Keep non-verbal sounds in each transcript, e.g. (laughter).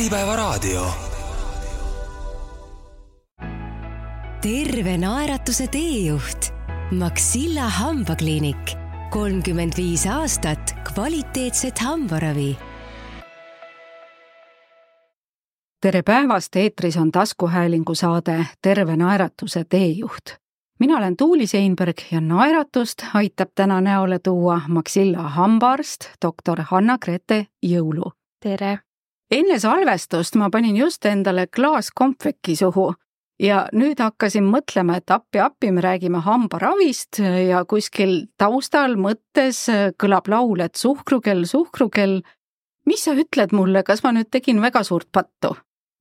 Äripäevaraadio. terve naeratuse teejuht Maxilla hambakliinik, kolmkümmend viis aastat kvaliteetset hambaravi. tere päevast, eetris on taskuhäälingu saade Terve naeratuse teejuht. mina olen Tuuli Seinberg ja naeratust aitab täna näole tuua Maxilla hambaarst, doktor Hanna-Grete Jõulu. tere! Enne salvestust ma panin just endale klaas kompveki suhu ja nüüd hakkasin mõtlema, et appi-appi, me räägime hambaravist ja kuskil taustal mõttes kõlab laul, et suhkrukell, suhkrukell. mis sa ütled mulle, kas ma nüüd tegin väga suurt pattu?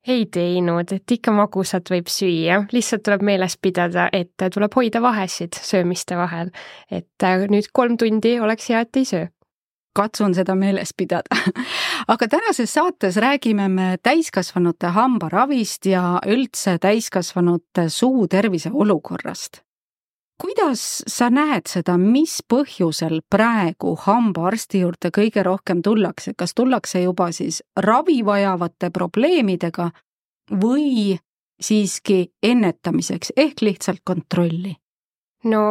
ei teinud, et ikka magusat võib süüa, lihtsalt tuleb meeles pidada, et tuleb hoida vahesid söömiste vahel. et nüüd kolm tundi oleks hea, et ei söö katsun seda meeles pidada. (laughs) aga tänases saates räägime me täiskasvanute hambaravist ja üldse täiskasvanute suu tervise olukorrast. kuidas sa näed seda, mis põhjusel praegu hambaarsti juurde kõige rohkem tullakse, kas tullakse juba siis ravi vajavate probleemidega või siiski ennetamiseks ehk lihtsalt kontrolli? no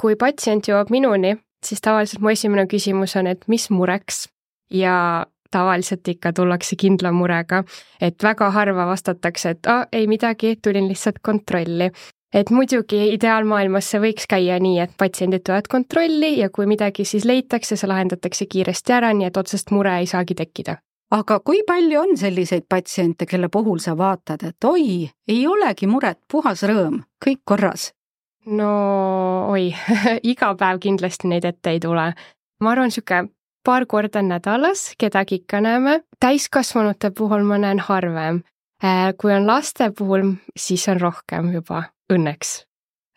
kui patsient jõuab minuni siis tavaliselt mu esimene küsimus on, et mis mureks ja tavaliselt ikka tullakse kindla murega, et väga harva vastatakse, et aa, ei midagi, tulin lihtsalt kontrolli. et muidugi ideaalmaailmas see võiks käia nii, et patsiendid tulevad kontrolli ja kui midagi siis leitakse, see lahendatakse kiiresti ära, nii et otsest mure ei saagi tekkida aga kui palju on selliseid patsiente, kelle puhul sa vaatad, et oi, ei olegi muret, puhas rõõm, kõik korras? No oi (laughs) iga päev kindlasti neid ette ei tule. ma arvan, niisugune paar korda nädalas kedagi ikka näeme, täiskasvanute puhul ma näen harvem. Äh, kui on laste puhul, siis on rohkem juba, õnneks.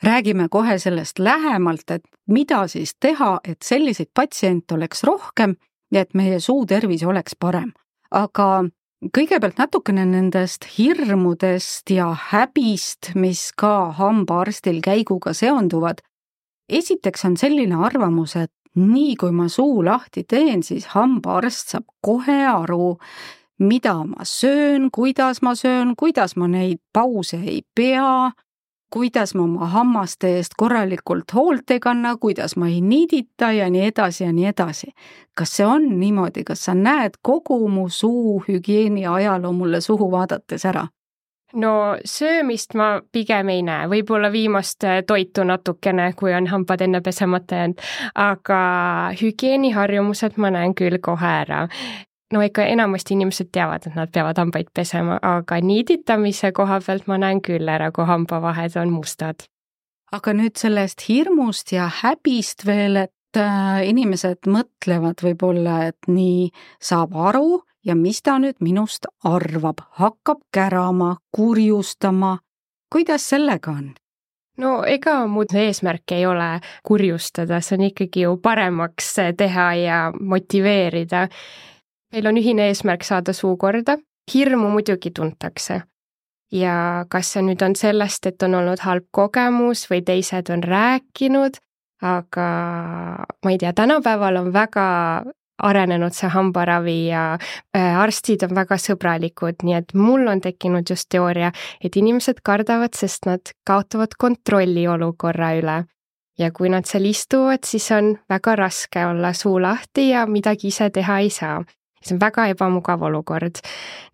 räägime kohe sellest lähemalt, et mida siis teha, et selliseid patsiente oleks rohkem ja et meie suu tervis oleks parem. aga kõigepealt natukene nendest hirmudest ja häbist, mis ka hambaarstil käiguga seonduvad. esiteks on selline arvamus, et nii kui ma suu lahti teen, siis hambaarst saab kohe aru, mida ma söön, kuidas ma söön, kuidas ma neid pause ei pea kuidas ma oma hammaste eest korralikult hoolt ei kanna, kuidas ma ei niidita ja nii edasi ja nii edasi. kas see on niimoodi, kas sa näed kogu mu suu hügieeni ajaloo mulle suhu vaadates ära? no söömist ma pigem ei näe, võib-olla viimast äh, toitu natukene, kui on hambad enne pesemata jäänud, aga hügieeniharjumused ma näen küll kohe ära no ikka enamasti inimesed teavad, et nad peavad hambaid pesema, aga niiditamise koha pealt ma näen küll ära, kui hambavahed on mustad. aga nüüd sellest hirmust ja häbist veel, et äh, inimesed mõtlevad võib-olla, et nii saab aru ja mis ta nüüd minust arvab, hakkab kärama, kurjustama. kuidas sellega on? no ega muud eesmärki ei ole kurjustada, see on ikkagi ju paremaks teha ja motiveerida meil on ühine eesmärk saada suu korda, hirmu muidugi tuntakse. ja kas see nüüd on sellest, et on olnud halb kogemus või teised on rääkinud, aga ma ei tea, tänapäeval on väga arenenud see hambaravi ja äh, arstid on väga sõbralikud, nii et mul on tekkinud just teooria, et inimesed kardavad, sest nad kaotavad kontrolli olukorra üle. ja kui nad seal istuvad, siis on väga raske olla suu lahti ja midagi ise teha ei saa see on väga ebamugav olukord.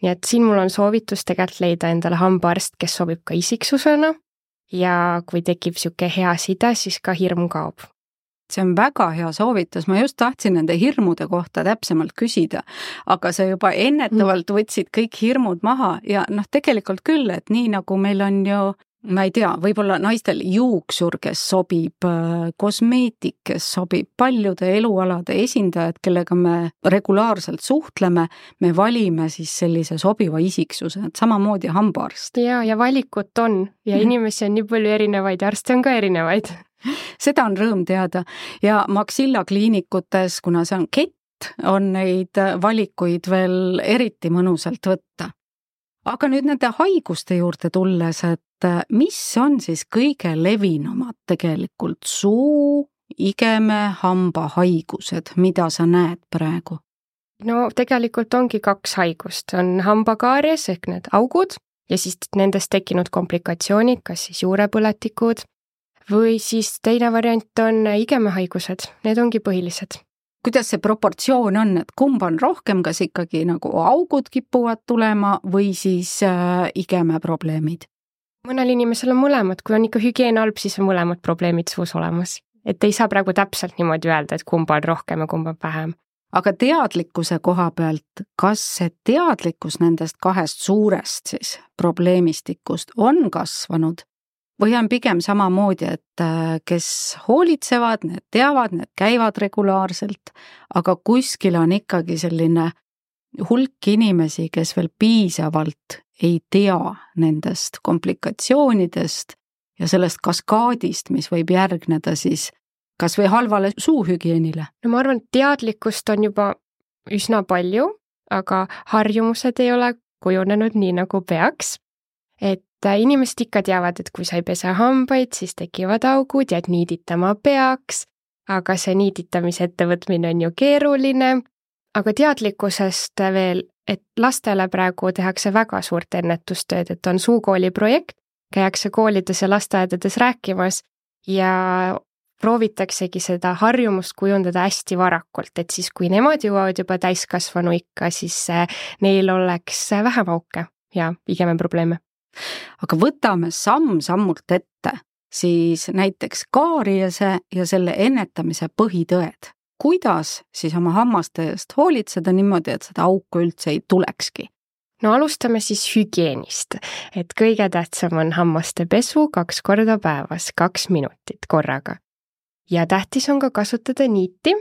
nii et siin mul on soovitus tegelikult leida endale hambaarst, kes sobib ka isiksusena. Ja kui tekib niisugune hea side, siis ka hirm kaob. See on väga hea soovitus, ma just tahtsin nende hirmude kohta täpsemalt küsida, aga sa juba ennetavalt võtsid kõik hirmud maha ja noh, tegelikult küll, et nii nagu meil on ju ma ei tea, võib-olla naistel juuksur, kes sobib, äh, kosmeetik, kes sobib, paljude elualade esindajad, kellega me regulaarselt suhtleme, me valime siis sellise sobiva isiksuse, et samamoodi hambaarst. ja, ja valikut on ja mm. inimesi on nii palju erinevaid ja arste on ka erinevaid (laughs) seda on rõõm teada ja Maxilla kliinikutes, kuna see on kett, on neid valikuid veel eriti mõnusalt võtta aga nüüd nende haiguste juurde tulles, et äh, mis on siis kõige levinumad tegelikult suu, igeme, hambahaigused, mida sa näed praegu? no tegelikult ongi kaks haigust, on hambakaaries ehk need augud ja siis nendest tekkinud komplikatsioonid, kas siis juurepõletikud või siis teine variant on igemehaigused, need ongi põhilised. Kuidas see proportsioon on, et kumb on rohkem, kas ikkagi nagu augud kipuvad tulema või siis äh, igemeprobleemid? mõnel inimesel on mõlemad, kui on ikka hügieen halb, siis on mõlemad probleemid suus olemas. et ei saa praegu täpselt niimoodi öelda, et kumba on rohkem ja kumba vähem aga teadlikkuse koha pealt, kas see teadlikkus nendest kahest suurest siis probleemistikust on kasvanud või on pigem samamoodi, et äh, kes hoolitsevad, need teavad, need käivad regulaarselt, aga kuskil on ikkagi selline hulk inimesi, kes veel piisavalt ei tea nendest komplikatsioonidest ja sellest kaskaadist, mis võib järgneda siis kas või halvale suuhügieenile? no ma arvan, et teadlikkust on juba üsna palju, aga harjumused ei ole kujunenud nii, nagu peaks. Et äh, inimesed ikka teavad, et kui sa ei pese hambaid, siis tekivad augud et niiditama peaks, aga see niiditamise ettevõtmine on ju keeruline. aga teadlikkusest veel, et lastele praegu tehakse väga suurt ennetustööd, et on suukooli projekt, käiakse koolides ja lasteaedades rääkimas ja proovitaksegi seda harjumust kujundada hästi varakult, et siis, kui nemad jõuavad juba täiskasvanu ikka, siis äh, neil oleks vähem auke ja pigem probleeme. Aga võtame samm-sammult ette siis näiteks kaariase ja selle ennetamise põhitõed. kuidas siis oma hammaste eest hoolitseda niimoodi, et seda auku üldse ei tulekski? no alustame siis hügieenist, et kõige tähtsam on hammaste pesu kaks korda päevas, kaks minutit korraga ja tähtis on ka kasutada niiti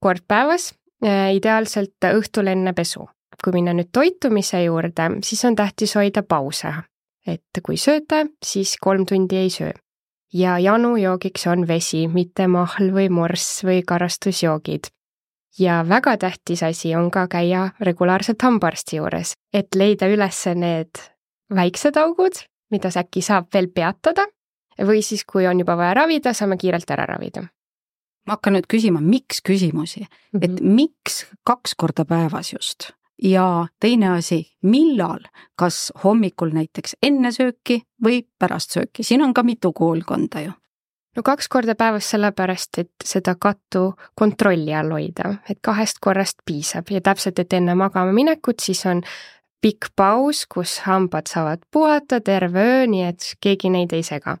kord päevas, äh, ideaalselt õhtul enne pesu. kui minna nüüd toitumise juurde, siis on tähtis hoida pause. Et kui sööte, siis kolm tundi ei söö. ja janujoogiks on vesi, mitte mahl või morss või karastusjoogid. ja väga tähtis asi on ka käia regulaarselt hambaarsti juures, et leida üles need väiksed augud, mida äkki saab veel peatada või siis, kui on juba vaja ravida, saame kiirelt ära ravida. ma hakkan nüüd küsima, miks küsimusi et mhm. miks kaks korda päevas just? Ja teine asi, millal, kas hommikul näiteks enne sööki või pärast sööki, siin on ka mitu koolkonda ju. No kaks korda päevas sellepärast, et seda kattu kontrolli all hoida, et kahest korrast piisab. Ja täpselt, et enne magama minekut siis on pikk paus, kus hambad saavad puhata terve öö, nii et keegi neid ei sega.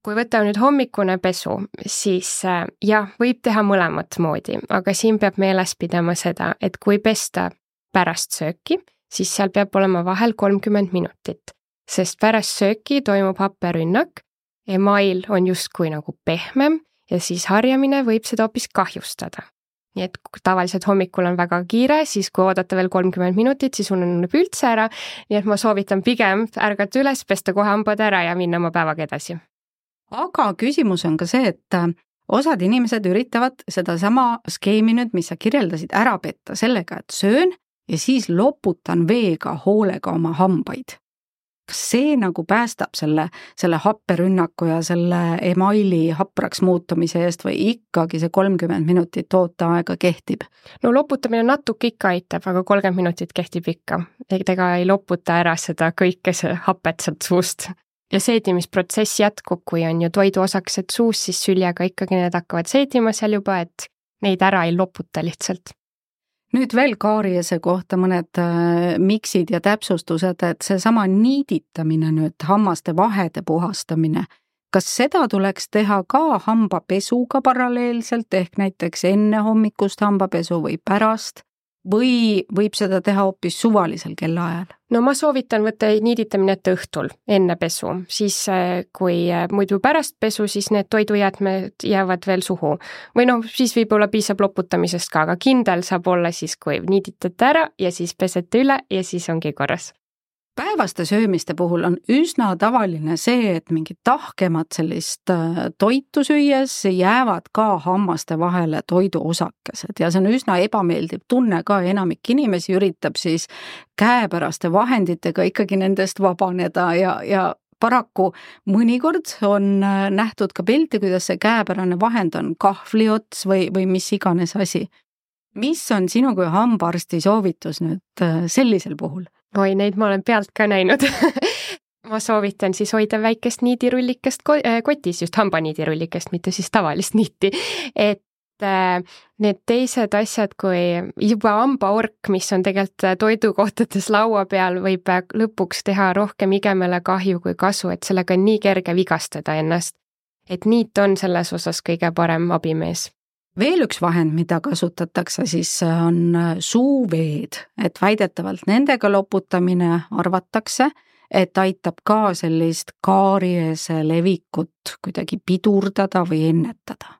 Kui võtta nüüd hommikune pesu, siis äh, jah, võib teha mõlemat moodi, aga siin peab meeles pidama seda, et kui pesta pärast sööki, siis seal peab olema vahel kolmkümmend minutit, sest pärast sööki toimub happerünnak, email on justkui nagu pehmem ja siis harjamine võib seda hoopis kahjustada. nii et tavaliselt hommikul on väga kiire, siis kui oodata veel kolmkümmend minutit, siis ununeb üldse ära, nii et ma soovitan pigem ärgata üles, pesta kohe hambad ära ja minna oma päevaga edasi. Aga küsimus on ka see, et äh, osad inimesed üritavad sedasama skeemi nüüd, mis sa kirjeldasid, ära petta sellega, et söön ja siis loputan veega hoolega oma hambaid. kas see nagu päästab selle, selle happerünnaku ja selle emaili hapraks muutumise eest või ikkagi see kolmkümmend minutit ooteaega kehtib? no loputamine natuke ikka aitab, aga kolmkümmend minutit kehtib ikka. ega ei loputa ära seda kõike, see hapet sealt suust ja seedimisprotsess jätkub, kui on ju toiduosakesed suus, siis süljega ikkagi need hakkavad seedima seal juba, et neid ära ei loputa lihtsalt. Nüüd veel kaariese kohta mõned äh, miksid ja täpsustused, et seesama niiditamine nüüd, hammaste vahede puhastamine, kas seda tuleks teha ka hambapesuga paralleelselt, ehk näiteks enne hommikust hambapesu või pärast või võib seda teha hoopis suvalisel kellaajal? no ma soovitan võtta niiditamine ette õhtul, enne pesu, siis äh, kui äh, muidu pärast pesu, siis need toidujäätmed jäävad veel suhu. või noh, siis võib-olla piisab loputamisest ka, aga kindel saab olla siis, kui niiditate ära ja siis pesete üle ja siis ongi korras päevaste söömiste puhul on üsna tavaline see, et mingit tahkemat sellist äh, toitu süües jäävad ka hammaste vahele toiduosakesed ja see on üsna ebameeldiv tunne ka, enamik inimesi üritab siis käepäraste vahenditega ikkagi nendest vabaneda ja, ja paraku mõnikord on äh, nähtud ka pilti, kuidas see käepärane vahend on kahvliots või, või mis iganes asi mis on sinu kui hambaarsti soovitus nüüd äh, sellisel puhul? Oi, neid ma olen pealt ka näinud (laughs) ma soovitan siis hoida väikest niidirullikest äh, kotis, just hambaniidirullikest, mitte siis tavalist niiti. et äh, need teised asjad, kui juba hambaork, mis on tegelikult toidukohtades laua peal, võib lõpuks teha rohkem igemele kahju kui kasu, et sellega on nii kerge vigastada ennast. et niit on selles osas kõige parem abimees veel üks vahend, mida kasutatakse, siis on suuveed, et väidetavalt nendega loputamine arvatakse, et aitab ka sellist kaariese levikut kuidagi pidurdada või ennetada.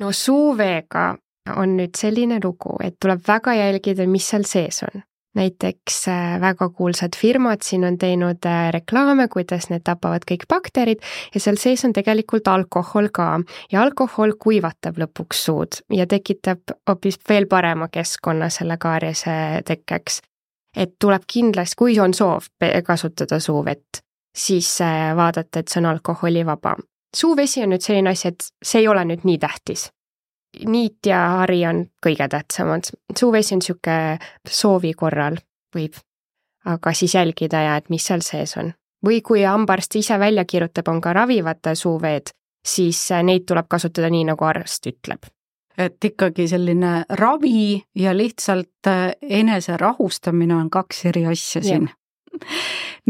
no suuveega on nüüd selline lugu, et tuleb väga jälgida, mis seal sees on näiteks äh, väga kuulsad firmad siin on teinud äh, reklaame, kuidas need tapavad kõik bakterid ja seal sees on tegelikult alkohol ka ja alkohol kuivatab lõpuks suud ja tekitab hoopis veel parema keskkonna selle kaariase tekkeks. et tuleb kindlasti, kui on soov kasutada suuvett, siis äh, vaadata, et see on alkoholivaba. suuvesi on nüüd selline asi, et see ei ole nüüd nii tähtis niit ja hari on kõige tähtsamad. suuvesi on niisugune soovi korral võib, aga siis jälgida ja et mis seal sees on. või kui hambaarst ise välja kirjutab, on ka ravivad suuveed, siis äh, neid tuleb kasutada nii, nagu arst ütleb. et ikkagi selline ravi ja lihtsalt äh, enese rahustamine on kaks eri asja siin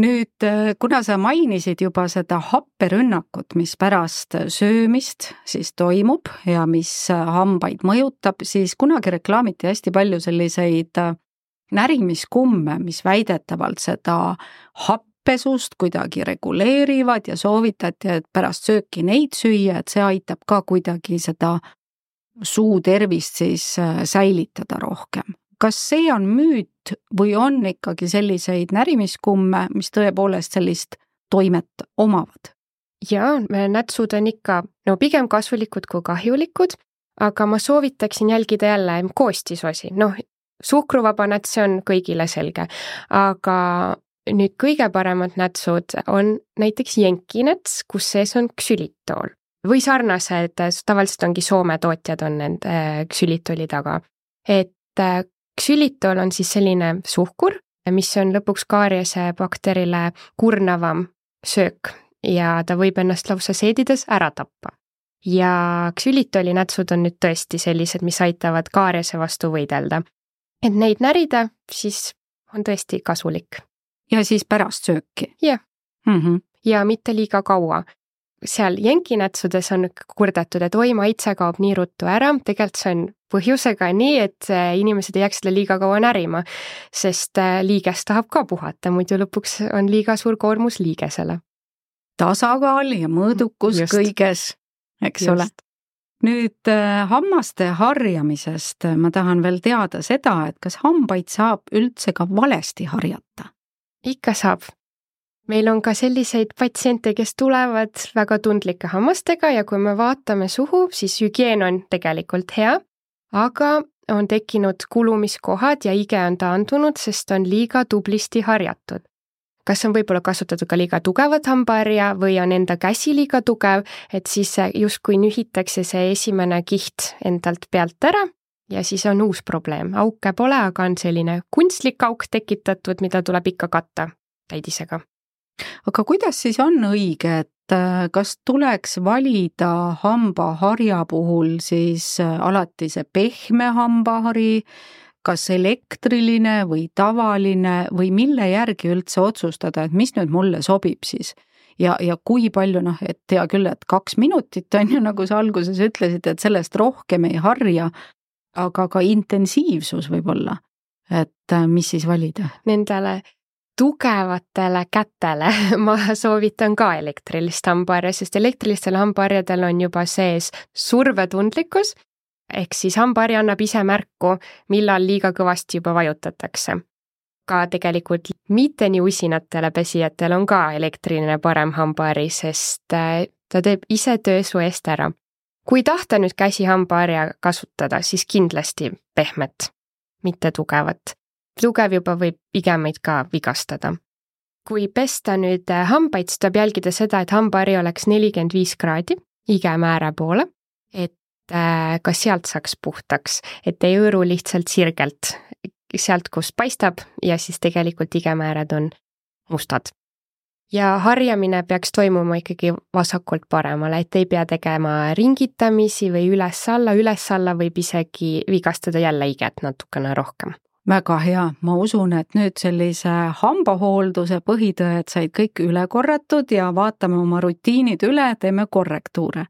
nüüd, äh, kuna sa mainisid juba seda happerünnakut, mis pärast söömist siis toimub ja mis äh, hambaid mõjutab, siis kunagi reklaamiti hästi palju selliseid äh, närimiskumme, mis väidetavalt seda happesust kuidagi reguleerivad ja soovitati, et pärast sööki neid süüa, et see aitab ka kuidagi seda suu tervist siis säilitada rohkem kas see on müüt või on ikkagi selliseid närimiskumme, mis tõepoolest sellist toimet omavad? jaa, nätsud on ikka no pigem kasulikud kui kahjulikud, aga ma soovitaksin jälgida jälle koostisosi, noh, suhkruvaba näts on kõigile selge, aga nüüd kõige paremad nätsud on näiteks jenkinäts, kus sees on ksülitool või sarnased, tavaliselt ongi Soome tootjad on nende ksülitooli taga. et ksülitol on siis selline suhkur, mis on lõpuks kaariase bakterile kurnavam söök ja ta võib ennast lausa seedides ära tappa. ja ksülitoli nätsud on nüüd tõesti sellised, mis aitavad kaariase vastu võidelda. et neid närida, siis on tõesti kasulik. ja siis pärast sööki? jah mm. -hmm. ja mitte liiga kaua, seal jenkinätsudes on kurdetud, et oi, maitse kaob nii ruttu ära, tegelikult see on põhjusega nii, et äh, inimesed ei jääks seda liiga kaua närima, sest äh, liiges tahab ka puhata, muidu lõpuks on liiga suur koormus liigesele. tasakaal ja mõõdukus Just. kõiges, eks Just. ole. nüüd äh, hammaste harjamisest ma tahan veel teada seda, et kas hambaid saab üldse ka valesti harjata? ikka saab meil on ka selliseid patsiente, kes tulevad väga tundlike hammastega ja kui me vaatame suhu, siis hügieen on tegelikult hea, aga on tekkinud kulumiskohad ja ige on taandunud, sest on liiga tublisti harjatud. kas on võib-olla kasutatud ka liiga tugevat hambaharja või on enda käsi liiga tugev, et siis justkui nühitakse see esimene kiht endalt pealt ära ja siis on uus probleem, auke pole, aga on selline kunstlik auk tekitatud, mida tuleb ikka katta täidisega aga kuidas siis on õige, et äh, kas tuleks valida hambaharja puhul siis äh, alati see pehme hambahari, kas elektriline või tavaline või mille järgi üldse otsustada, et mis nüüd mulle sobib siis? ja, ja kui palju noh, et hea küll, et kaks minutit on ju, nagu sa alguses ütlesid, et sellest rohkem ei harja, aga ka intensiivsus võib-olla, et äh, mis siis valida? Nendele tugevatele kätele (laughs) ma soovitan ka elektrilist hambaharja, sest elektrilistel hambaharjadel on juba sees survetundlikkus, ehk siis hambaharja annab ise märku, millal liiga kõvasti juba vajutatakse. ka tegelikult mitte nii usinatele pesijatel on ka elektriline parem hambahari, sest äh, ta teeb ise töö su eest ära. kui tahta nüüd käsi hambaharja kasutada, siis kindlasti pehmet, mitte tugevat tugev juba võib pigemeid ka vigastada. kui pesta nüüd äh, hambaid, siis tuleb jälgida seda, et hambahari oleks nelikümmend viis kraadi igemääre poole, et äh, ka sealt saaks puhtaks, et ei hõõru lihtsalt sirgelt sealt, kust paistab ja siis tegelikult igemääred on mustad. ja harjamine peaks toimuma ikkagi vasakult paremale, et ei pea tegema ringitamisi või üles-alla, üles-alla võib isegi vigastada jälle iget natukene rohkem väga hea, ma usun, et nüüd sellise hambahoolduse põhitõed said kõik üle korratud ja vaatame oma rutiinid üle, teeme korrektuure.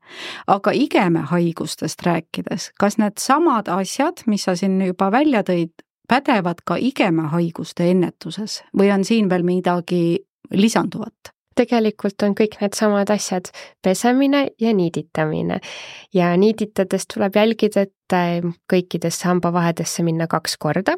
aga igemehaigustest rääkides, kas needsamad asjad, mis sa siin juba välja tõid, pädevad ka igemehaiguste ennetuses või on siin veel midagi lisanduvat? tegelikult on kõik needsamad asjad, pesemine ja niiditamine. ja niiditades tuleb jälgida, et kõikidesse hambavahedesse minna kaks korda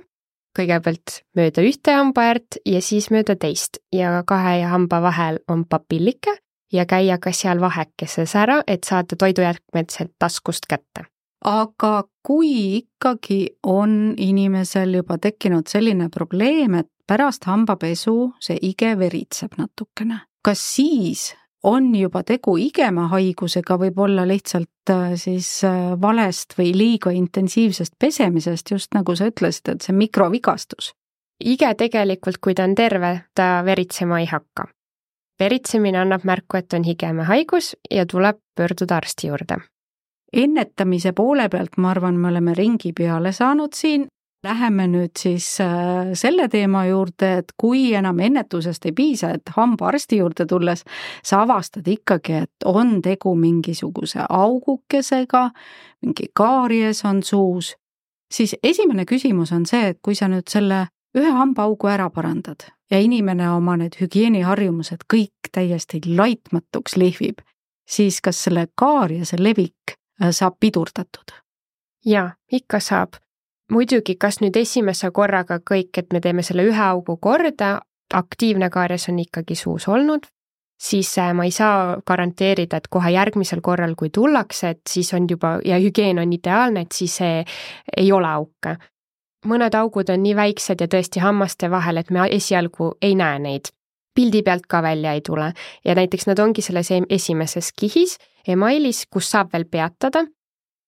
kõigepealt mööda ühte hambaäärt ja siis mööda teist ja kahe hamba vahel on papillike ja käia ka seal vahekeses ära, et saada toidujäätmed sealt taskust kätte. aga kui ikkagi on inimesel juba tekkinud selline probleem, et pärast hambapesu see ige veritseb natukene, kas siis on juba tegu igemahaigusega, võib olla lihtsalt äh, siis äh, valest või liiga intensiivsest pesemisest, just nagu sa ütlesid, et see mikrovigastus. ige tegelikult, kui ta on terve, ta veritsema ei hakka. veritsemine annab märku, et on igemehaigus ja tuleb pöörduda arsti juurde ennetamise poole pealt, ma arvan, me oleme ringi peale saanud siin, Läheme nüüd siis äh, selle teema juurde, et kui enam ennetusest ei piisa, et hambaarsti juurde tulles sa avastad ikkagi, et on tegu mingisuguse augukesega, mingi kaaries on suus, siis esimene küsimus on see, et kui sa nüüd selle ühe hambaaugu ära parandad ja inimene oma need hügieeniharjumused kõik täiesti laitmatuks lihvib, siis kas selle kaariase levik äh, saab pidurdatud? jaa, ikka saab muidugi, kas nüüd esimese korraga kõik, et me teeme selle ühe augu korda, aktiivne kaaries on ikkagi suus olnud, siis äh, ma ei saa garanteerida, et kohe järgmisel korral, kui tullakse, et siis on juba ja hügieen on ideaalne, et siis ei ole auke. mõned augud on nii väiksed ja tõesti hammaste vahel, et me esialgu ei näe neid. pildi pealt ka välja ei tule ja näiteks nad ongi selles esimeses kihis, emailis, kus saab veel peatada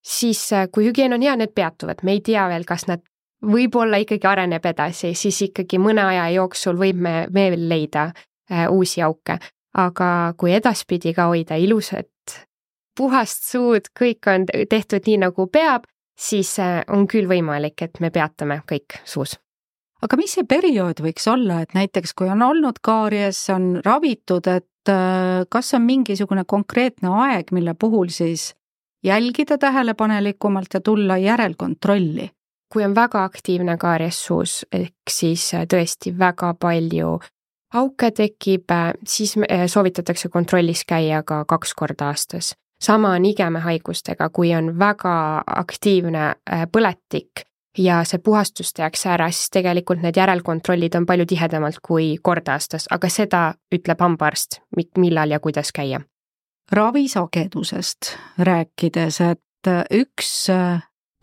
siis äh, kui hügieen on hea, need peatuvad, me ei tea veel, kas nad võib-olla ikkagi areneb edasi, siis ikkagi mõne aja jooksul võib me veel leida äh, uusi auke. aga kui edaspidi ka hoida ilusat, puhast suud, kõik on tehtud nii, nagu peab, siis äh, on küll võimalik, et me peatame kõik suus aga mis see periood võiks olla, et näiteks kui on olnud kaaries, on ravitud, et kas on mingisugune konkreetne aeg, mille puhul siis jälgida tähelepanelikumalt ja tulla järelkontrolli. kui on väga aktiivne kaaries suus, ehk siis äh, tõesti väga palju auke tekib, äh, siis äh, soovitatakse kontrollis käia ka kaks korda aastas. sama on igemehaigustega, kui on väga aktiivne põletik ja see puhastus tehakse ära, siis tegelikult need järelkontrollid on palju tihedamalt kui kord aastas, aga seda ütleb hambaarst, millal ja kuidas käia ravisagedusest rääkides, et üks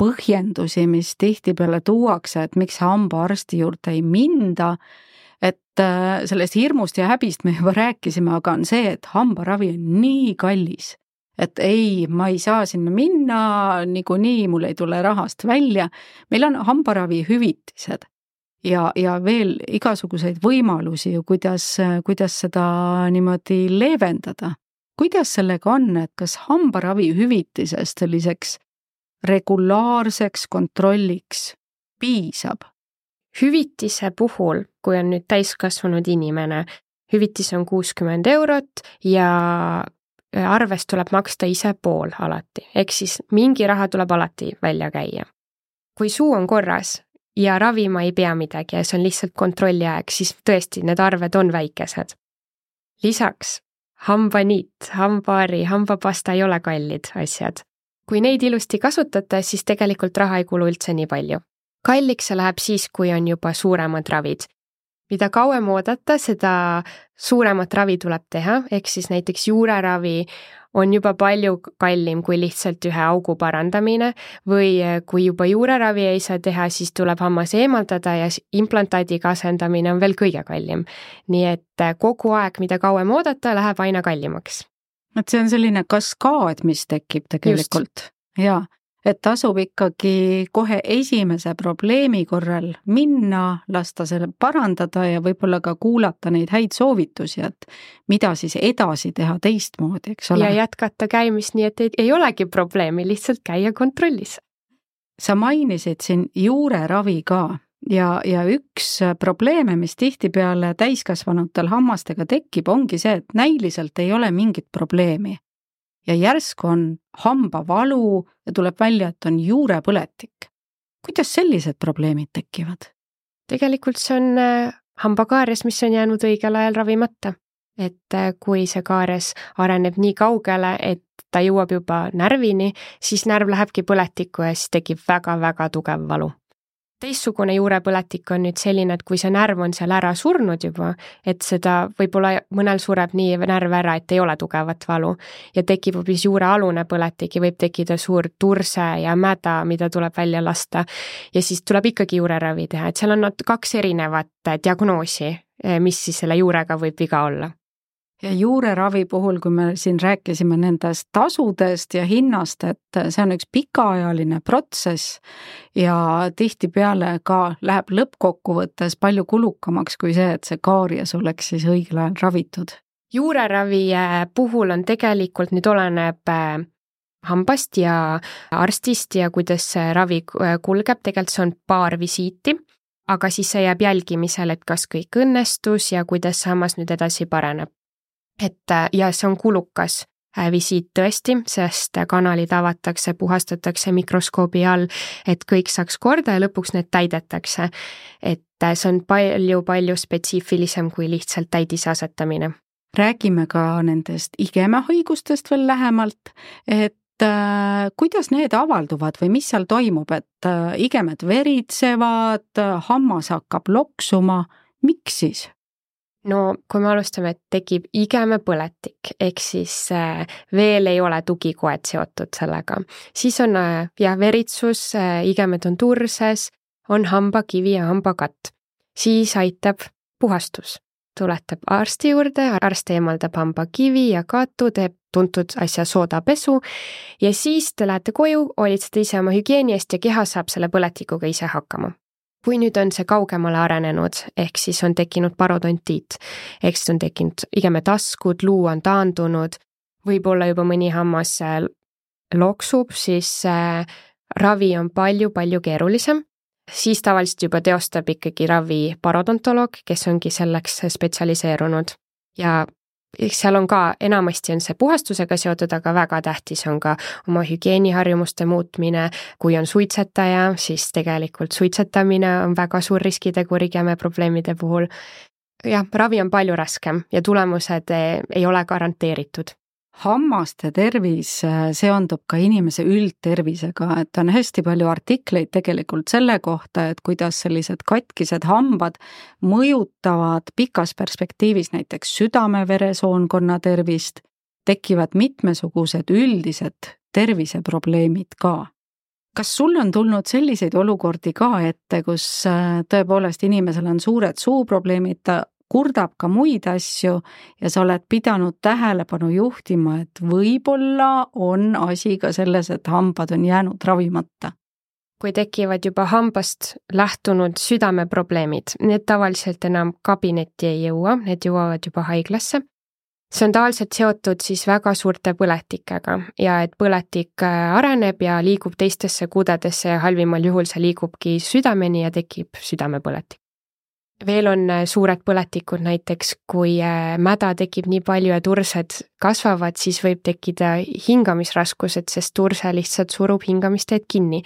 põhjendusi, mis tihtipeale tuuakse, et miks hambaarsti juurde ei minda, et sellest hirmust ja häbist me juba rääkisime, aga on see, et hambaravi on nii kallis, et ei, ma ei saa sinna minna, niikuinii mul ei tule rahast välja. meil on hambaravihüvitised ja, ja veel igasuguseid võimalusi ju, kuidas, kuidas seda niimoodi leevendada kuidas sellega on, et kas hambaravihüvitisest selliseks regulaarseks kontrolliks piisab? hüvitise puhul, kui on nüüd täiskasvanud inimene, hüvitis on kuuskümmend eurot ja arvest tuleb maksta ise pool alati, ehk siis mingi raha tuleb alati välja käia. kui suu on korras ja ravima ei pea midagi ja see on lihtsalt kontrolliaeg, siis tõesti, need arved on väikesed. lisaks hambaniit, hambaari, hambapasta ei ole kallid asjad. kui neid ilusti kasutate, siis tegelikult raha ei kulu üldse nii palju. kalliks see läheb siis, kui on juba suuremad ravid. mida kauem oodata, seda suuremat ravi tuleb teha, ehk siis näiteks juureravi on juba palju kallim kui lihtsalt ühe augu parandamine või eh, kui juba juureravi ei saa teha, siis tuleb hammas eemaldada ja implantaadiga asendamine on veel kõige kallim. nii et eh, kogu aeg, mida kauem oodata, läheb aina kallimaks. et see on selline kaskaad, mis tekib tegelikult. jaa, et tasub ikkagi kohe esimese probleemi korral minna, lasta selle parandada ja võib-olla ka kuulata neid häid soovitusi, et mida siis edasi teha teistmoodi, eks ole. ja jätkata käimist nii, et ei, ei olegi probleemi, lihtsalt käia kontrollis. sa mainisid siin juureravi ka ja, ja üks probleeme, mis tihtipeale täiskasvanutel hammastega tekib, ongi see, et näiliselt ei ole mingit probleemi ja järsku on hambavalu ja tuleb välja, et on juurepõletik. kuidas sellised probleemid tekivad? tegelikult see on äh, hambakaaries, mis on jäänud õigel ajal ravimata. et äh, kui see kaares areneb nii kaugele, et ta jõuab juba närvini, siis närv lähebki põletikku ja siis tekib väga-väga tugev valu teistsugune juurepõletik on nüüd selline, et kui see närv on seal ära surnud juba, et seda võib-olla mõnel sureb nii närv ära, et ei ole tugevat valu ja tekib hoopis juurealune põletik ja võib tekkida suur turse ja mäda, mida tuleb välja lasta. ja siis tuleb ikkagi juureravi teha, et seal on kaks erinevat diagnoosi, mis siis selle juurega võib viga olla ja juureravi puhul, kui me siin rääkisime nendest tasudest ja hinnast, et see on üks pikaajaline protsess ja tihtipeale ka läheb lõppkokkuvõttes palju kulukamaks kui see, et see kaaries oleks siis õigel ajal ravitud. juureravi äh, puhul on tegelikult, nüüd oleneb äh, hambast ja arstist ja kuidas see ravi äh, kulgeb, tegelikult see on paar visiiti, aga siis see jääb jälgimisele, et kas kõik õnnestus ja kuidas see hammas nüüd edasi paraneb et äh, ja see on kulukas äh, visiit tõesti, sest kanalid avatakse, puhastatakse mikroskoobi all, et kõik saaks korda ja lõpuks need täidetakse. et äh, see on palju-palju spetsiifilisem kui lihtsalt täidise asetamine. räägime ka nendest igemehaigustest veel lähemalt, et äh, kuidas need avalduvad või mis seal toimub, et äh, igemed veritsevad, hammas hakkab loksuma, miks siis? No kui me alustame, et tekib igemepõletik, ehk siis äh, veel ei ole tugikoed seotud sellega, siis on äh, jah, veritsus, äh, igemed on turses, on hambakivi ja hambakatt. siis aitab puhastus, tuletab arsti juurde, arst eemaldab hambakivi ja katu, teeb tuntud asja soodapesu. Ja siis te lähete koju, hoolitsete ise oma hügieeni eest ja keha saab selle põletikuga ise hakkama kui nüüd on see kaugemale arenenud, ehk siis on tekkinud parodontiit, ehk siis on tekkinud igemetaskud, luu on taandunud, võib-olla juba mõni hammas äh, loksub, siis äh, ravi on palju-palju keerulisem, siis tavaliselt juba teostab ikkagi ravi parodontoloog, kes ongi selleks spetsialiseerunud. Ja eks seal on ka, enamasti on see puhastusega seotud, aga väga tähtis on ka oma hügieeniharjumuste muutmine. kui on suitsetaja, siis tegelikult suitsetamine on väga suur riskitegur igemeprobleemide puhul. jah, ravi on palju raskem ja tulemused ei ole garanteeritud hammaste tervis äh, seondub ka inimese üldtervisega, et on hästi palju artikleid tegelikult selle kohta, et kuidas sellised katkised hambad mõjutavad pikas perspektiivis näiteks südame-veresoonkonna tervist, tekivad mitmesugused üldised terviseprobleemid ka. Kas sul on tulnud selliseid olukordi ka ette, kus äh, tõepoolest inimesel on suured suuprobleemid, ta kurdab ka muid asju ja sa oled pidanud tähelepanu juhtima, et võib-olla on asi ka selles, et hambad on jäänud ravimata kui tekivad juba hambast lähtunud südameprobleemid, need tavaliselt enam kabinetti ei jõua, need jõuavad juba haiglasse. see on tavaliselt seotud siis väga suurte põletikega ja et põletik äh, areneb ja liigub teistesse kudedesse ja halvimal juhul see liigubki südameni ja tekib südamepõletik veel on äh, suured põletikud näiteks, kui äh, mäda tekib nii palju ja tursed kasvavad, siis võib tekkida hingamisraskused, sest turse lihtsalt surub hingamisteed kinni.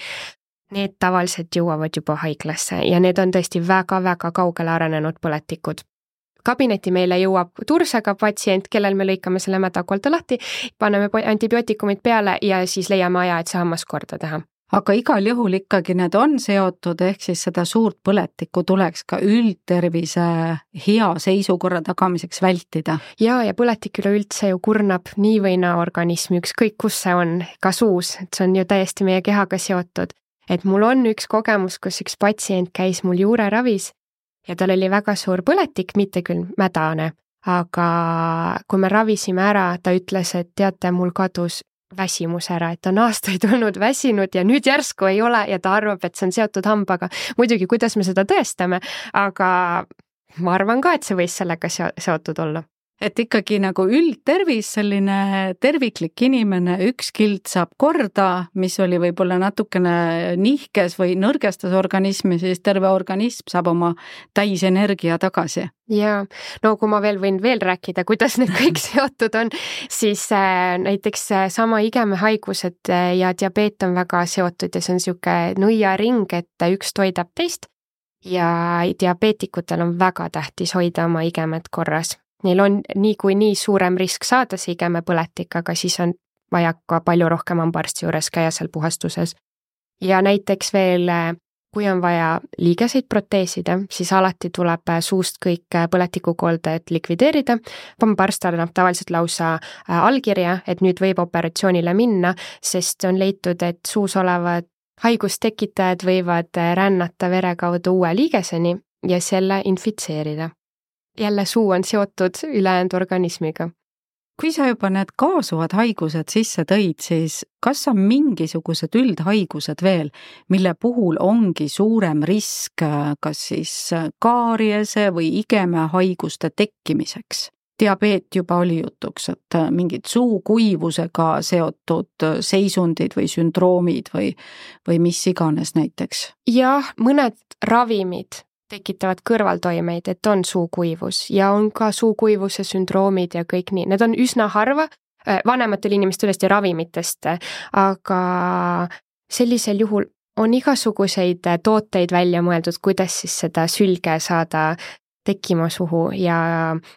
Need tavaliselt jõuavad juba haiglasse ja need on tõesti väga-väga kaugele arenenud põletikud kabinetti meile jõuab tursega patsient, kellel me lõikame selle mädakolde lahti, paneme antibiootikumid peale ja siis leiame aja, et see hammas korda teha aga igal juhul ikkagi need on seotud, ehk siis seda suurt põletikku tuleks ka üldtervise hea seisukorra tagamiseks vältida. ja, ja põletik üleüldse ju kurnab nii või naa organismi, ükskõik kus see on, ka suus, et see on ju täiesti meie kehaga seotud. et mul on üks kogemus, kus üks patsient käis mul juureravis ja tal oli väga suur põletik, mitte küll mädane, aga kui me ravisime ära, ta ütles, et teate, mul kadus väsimus ära, et on aastaid olnud väsinud ja nüüd järsku ei ole ja ta arvab, et see on seotud hambaga. muidugi, kuidas me seda tõestame, aga ma arvan ka, et see võis sellega seotud olla et ikkagi nagu üldtervis, selline terviklik inimene, üks kild saab korda, mis oli võib-olla natukene nihkes või nõrgestas organismi, siis terve organism saab oma täisenergia tagasi. jaa, no kui ma veel võin veel rääkida, kuidas need (laughs) kõik seotud on, siis äh, näiteks äh, sama igemehaigused äh, ja diabeet on väga seotud ja see on niisugune nõiaring, et üks toidab teist ja diabeetikutel on väga tähtis hoida oma igemed korras neil on niikuinii suurem risk saada see igemepõletik, aga siis on vaja ka palju rohkem hambaarsti juures käia seal puhastuses. ja näiteks veel, kui on vaja liigeseid proteesida, siis alati tuleb suust kõik põletikukolded likvideerida. hambaarst annab tavaliselt lausa allkirja, et nüüd võib operatsioonile minna, sest on leitud, et suus olevad haigustekitajad võivad rännata vere kaudu uue liigeseni ja selle infitseerida jälle suu on seotud ülejäänud organismiga. kui sa juba need kaasuvad haigused sisse tõid, siis kas on mingisugused üldhaigused veel, mille puhul ongi suurem risk kas siis kaariese või igemehaiguste tekkimiseks? diabeet juba oli jutuks, et mingid suukuivusega seotud seisundid või sündroomid või, või mis iganes näiteks? jah, mõned ravimid tekitavad kõrvaltoimeid, et on suukuivus ja on ka suukuivuse sündroomid ja kõik nii, need on üsna harva, äh, vanematel inimestel tõesti ravimitest, aga sellisel juhul on igasuguseid äh, tooteid välja mõeldud, kuidas siis seda sülge saada tekkima suhu ja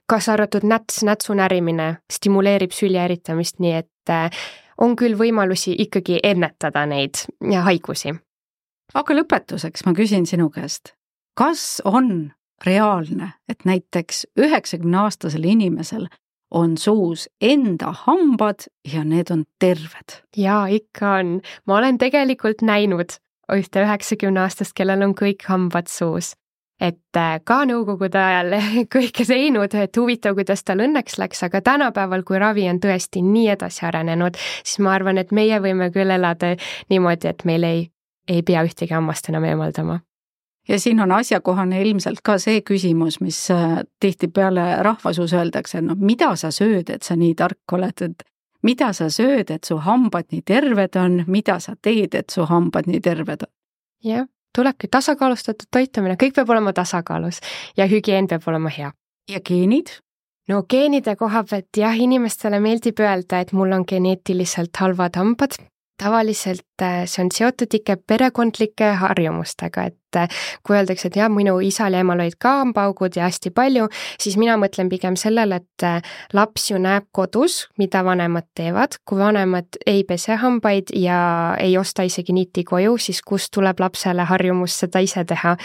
kaasa arvatud näts, nätsu närimine stimuleerib sülje eritamist, nii et äh, on küll võimalusi ikkagi ennetada neid haigusi. aga lõpetuseks ma küsin sinu käest, kas on reaalne, et näiteks üheksakümneaastasel inimesel on suus enda hambad ja need on terved? jaa, ikka on. ma olen tegelikult näinud ühte üheksakümneaastast, kellel on kõik hambad suus. et äh, ka nõukogude ajal (laughs) kõike teinud, et huvitav, kuidas tal õnneks läks, aga tänapäeval, kui ravi on tõesti nii edasi arenenud, siis ma arvan, et meie võime küll elada niimoodi, et meil ei, ei pea ühtegi hammast enam eemaldama ja siin on asjakohane ilmselt ka see küsimus, mis äh, tihtipeale rahvasuus öeldakse, no mida sa sööd, et sa nii tark oled, et mida sa sööd, et su hambad nii terved on, mida sa teed, et su hambad nii terved on? jah, tulebki tasakaalustatud toitumine, kõik peab olema tasakaalus ja hügieen peab olema hea. ja geenid? no geenide koha pealt jah, inimestele meeldib öelda, et mul on geneetiliselt halvad hambad, tavaliselt äh, see on seotud ikka perekondlike harjumustega, et äh, kui öeldakse, et jah, minu isal ja emal olid ka hambaaugud ja hästi palju, siis mina mõtlen pigem sellele, et äh, laps ju näeb kodus, mida vanemad teevad, kui vanemad ei pese hambaid ja ei osta isegi niiti koju, siis kust tuleb lapsele harjumus seda ise teha.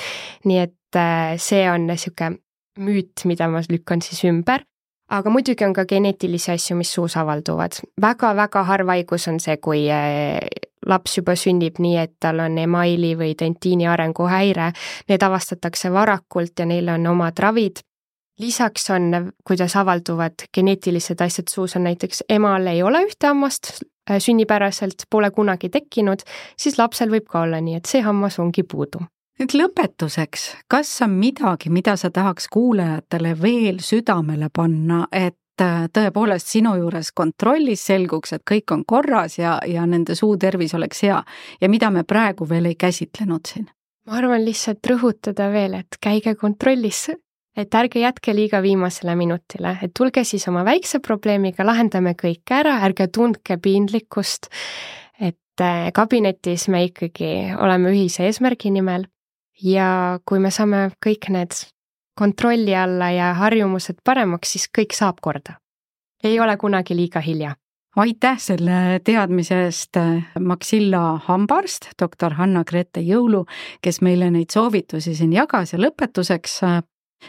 nii et see on niisugune müüt, mida ma lükkan siis ümber aga muidugi on ka geneetilisi asju, mis suus avalduvad väga,. väga-väga harv haigus on see, kui eh, laps juba sünnib nii, et tal on emaili või dentiini arenguhäire. Need avastatakse varakult ja neil on omad ravid. lisaks on, kuidas avalduvad geneetilised asjad suus, on näiteks emal ei ole ühte hammast eh, sünnipäraselt, pole kunagi tekkinud, siis lapsel võib ka olla nii, et see hammas ongi puudu nüüd lõpetuseks, kas on midagi, mida sa tahaks kuulajatele veel südamele panna, et äh, tõepoolest sinu juures kontrollis selguks, et kõik on korras ja, ja nende suu tervis oleks hea ja mida me praegu veel ei käsitlenud siin? ma arvan lihtsalt rõhutada veel, et käige kontrollis, et ärge jätke liiga viimasele minutile, et tulge siis oma väikse probleemiga, lahendame kõik ära, ärge tundke piinlikkust, et äh, kabinetis me ikkagi oleme ühise eesmärgi nimel ja kui me saame kõik need kontrolli alla ja harjumused paremaks, siis kõik saab korda. ei ole kunagi liiga hilja. aitäh selle teadmise eest, Maxilla hambaarst, doktor Hanna-Grete Jõulu, kes meile neid soovitusi siin jagas ja lõpetuseks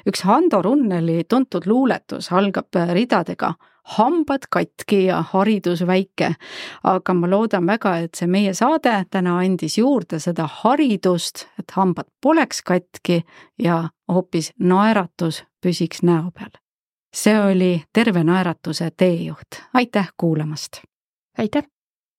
üks Hando Runneli tuntud luuletus algab ridadega hambad katki ja haridus väike. aga ma loodan väga, et see meie saade täna andis juurde seda haridust, et hambad poleks katki ja hoopis naeratus püsiks näo peal. see oli Terve Naeratuse teejuht, aitäh kuulamast! aitäh!